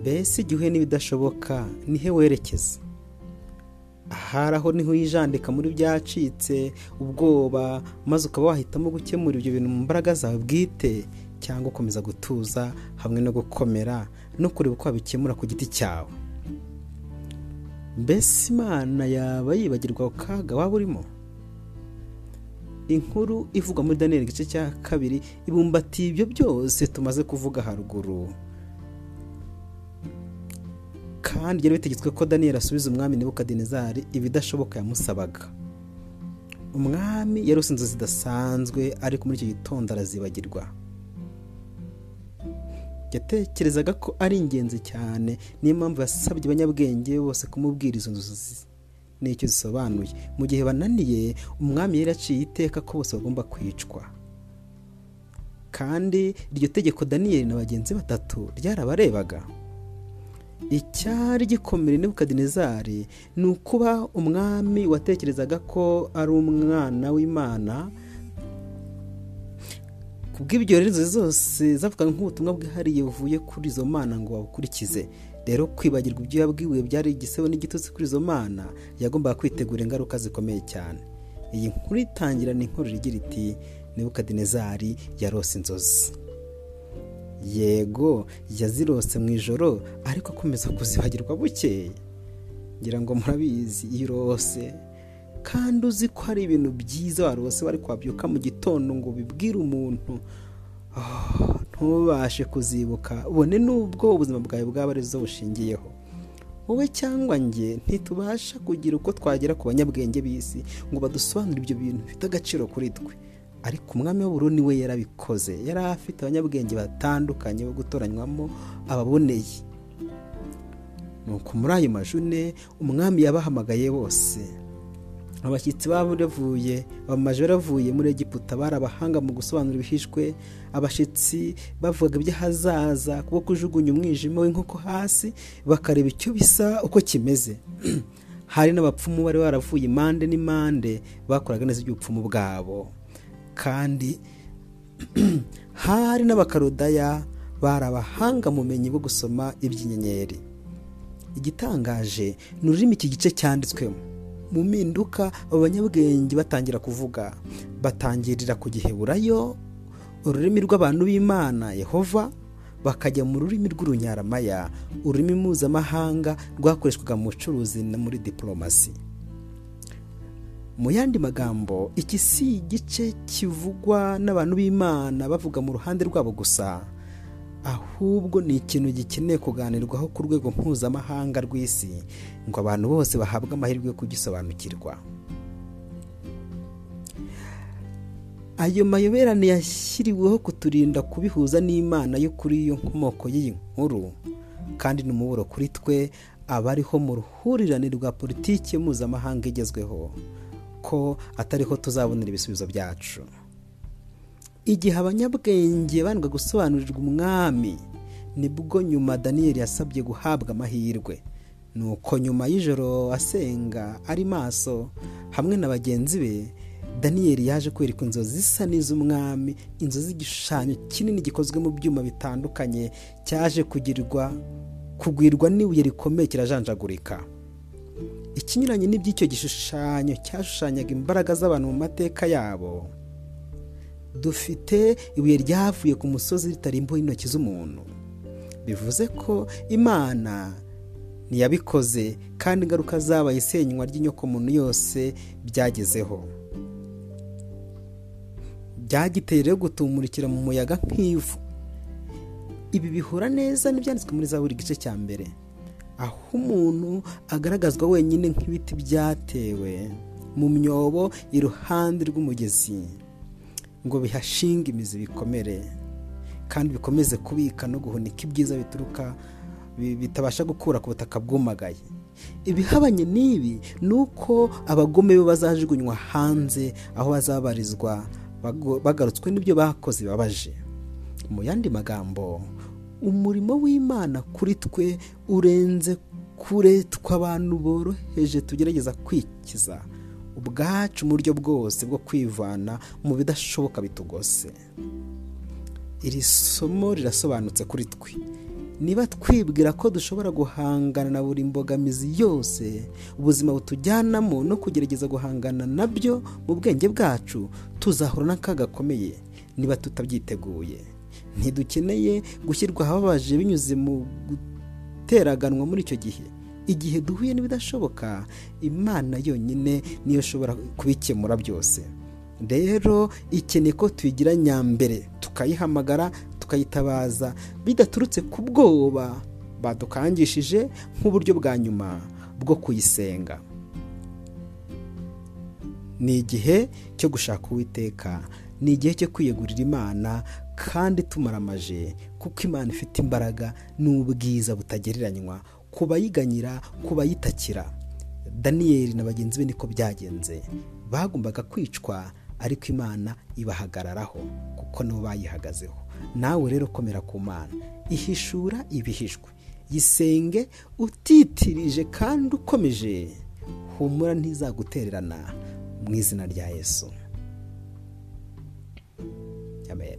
mbese igihe uhuye n'ibidashoboka nihe werekeza? Ahari aho ni ho wijandika muri byacitse ubwoba maze ukaba wahitamo gukemura ibyo bintu mu mbaraga zawe bwite cyangwa ukomeza gutuza hamwe no gukomera no kureba uko wabikemura ku giti cyawe. Mbese imana yaba yibagirwa kaga waba urimo? Inkuru ivugwa muri daniyeli igice cya kabiri ibumbatiye ibyo byose tumaze kuvuga haruguru. Kandi byari bitegetswe ko daniyeli asubiza umwami nebukadinezari ibidashoboka yamusabaga. Umwami yari inzu zidasanzwe ariko muri icyo gitondo arazibagirwa. Yatekerezaga ko ari ingenzi cyane niyo mpamvu yasabye abanyabwenge bose kumubwira izo nzozi. N'icyo zisobanuye. Mu gihe bananiye umwami yari yaciye iteka ko bose bagomba kwicwa. Kandi iryo tegeko daniyeli na bagenzi batatu ryarabarebaga. Icyari gikomeye nebukadinezari ni ukuba umwami watekerezaga ko ari umwana w'imana. Kubw'ibyo rero inzozi zose zavugaga nk'ubutumwa bwihariye buvuye kuri izo mana ngo babukurikize. Rero kwibagirwa ibyo yabwiwe byari igisebo n'igitutsi kuri izo mana yagombaga kwitegura ingaruka zikomeye cyane. Iyi nkuru itangira ni inkuru igira iti nebukadinezari yarose inzozi. Yego yazirose mu ijoro ariko akomeza kuzibagirwa bukeye ngira ngo murabizi iyo urose kandi uzi ko hari ibintu byiza warose wari kwabyuka mu gitondo ngo ubibwire umuntu. Ntubashe kuzibuka ubone n'ubwo ubuzima bwawe bwaba ari zo bushingiyeho. Wowe cyangwa njye ntitubasha kugira uko twagera ku banyabwenge b'isi ngo badusobanurire ibyo bintu bifite agaciro kuri twe. Ariko umwami w'ubururu we yarabikoze. Yari afite abanyabwenge batandukanye bo gutoranywamo ababoneye. Nuko muri ayo majune umwami yabahamagaye bose. Abashyitsi baravuye bamaje baravuye muri egiputa bari abahanga mu gusobanura ibihishwe. Abashyitsi bavugaga iby'ahazaza kuko kujugunya umwijima w'inkoko hasi bakareba icyo bisa uko kimeze. Hari n'abapfumu bari baravuye impande n'impande bakoraga neza iby'ubupfumu bwabo. Kandi hari n'abakarodaya bari abahanga mu bumenyi bwo gusoma iby'inyenyeri. Igitangaje ni ururimi iki gice cyanditswemo. Mu mpinduka abo banyabwenge batangira kuvuga. Batangirira ku giheburayo ururimi rw'abantu b'imana yehova bakajya mu rurimi rw'urunyaramaya. Ururimi mpuzamahanga rwakoreshwaga mu bucuruzi no muri diporomasi mu yandi magambo iki si igice kivugwa n'abantu b'imana bavuga mu ruhande rwabo gusa. Ahubwo ni ikintu gikeneye kuganirwaho ku rwego mpuzamahanga rw'isi ngo abantu bose bahabwe amahirwe yo kugisobanukirwa. Ayo mayoberane yashyiriweho kuturinda kubihuza n'imana yo kuri iyo nkomoko y'iyi nkuru kandi ni umuburo kuri twe aba ariho mu ruhurirane rwa politiki mpuzamahanga igezweho ko atariho tuzabonera ibisubizo byacu. Igihe abanyabwenge bandwa gusobanurirwa umwami ni bwo nyuma daniyeli yasabye guhabwa amahirwe. Nuko nyuma y'ijoro asenga ari maso hamwe na bagenzi be daniyeli yaje kwereka inzozi zisa n'iz'umwami inzozi z'igishushanyo kinini gikozwe mu byuma bitandukanye cyaje kugirwa kugwirwa n'ibuye rikomeye kirajanjagurika. Ikinyuranye n'iby'icyo gishushanyo cyashushanyaga imbaraga z'abantu mu mateka yabo. Dufite ibuye ryavuye ku musozi ritarimbuwe intoki z'umuntu. Bivuze ko imana ntiyabikoze kandi ingaruka zabaye isenywa ry'inyokomuntu yose byagezeho. Byagiteye rero gutumurikira mu muyaga nk'ivu. Ibi bihura neza n'ibyanditswe muri za buri gice cya mbere. Aho umuntu agaragazwa wenyine nk'ibiti byatewe mu myobo iruhande rw'umugezi. Ngo bihashinge imizi bikomere kandi bikomeze kubika no guhunika ibyiza bituruka bitabasha gukura ku butaka bwumagaye. Ibihabanye n'ibi ni uko abagome bo bazajugunywa hanze aho bazabarizwa bagarutswe n'ibyo bakoze bibabaje mu yandi magambo umurimo w'imana kuri twe urenze kure tw'abantu boroheje tugerageza kwikiza. Ubwacu mu buryo bwose bwo kwivana mu bidashoboka bitugose. Iri somo rirasobanutse kuri twe. Niba twibwira ko dushobora guhangana na buri mbogamizi yose ubuzima butujyanamo no kugerageza guhangana na byo mu bwenge bwacu tuzahura n'akaga gakomeye. Niba tutabyiteguye ntidukeneye gushyirwa ahababaje binyuze mu guteraganwa muri icyo gihe. Igihe duhuye n'ibidashoboka imana yonyine niyo ishobora kubikemura byose. Rero ikeneye ko tuyigira nyambere tukayihamagara tukayitabaza bidaturutse ku bwoba badukangishije nk'uburyo bwa nyuma bwo kuyisenga. Ni igihe cyo gushaka uwiteka ni igihe cyo kwiyegurira imana kandi tumaramaje kuko imana ifite imbaraga n'ubwiza butagereranywa. Ku bayiganyira ku bayitakira daniyeli na bagenzi be niko byagenze. Bagombaga kwicwa ariko imana ibahagararaho kuko nabo bayihagazeho. Nawe rero komera ku mana. Ihishura ibihishwe. Yisenge utitirije kandi ukomeje. Humura ntizagutererana. Mu izina rya yesu. Amen.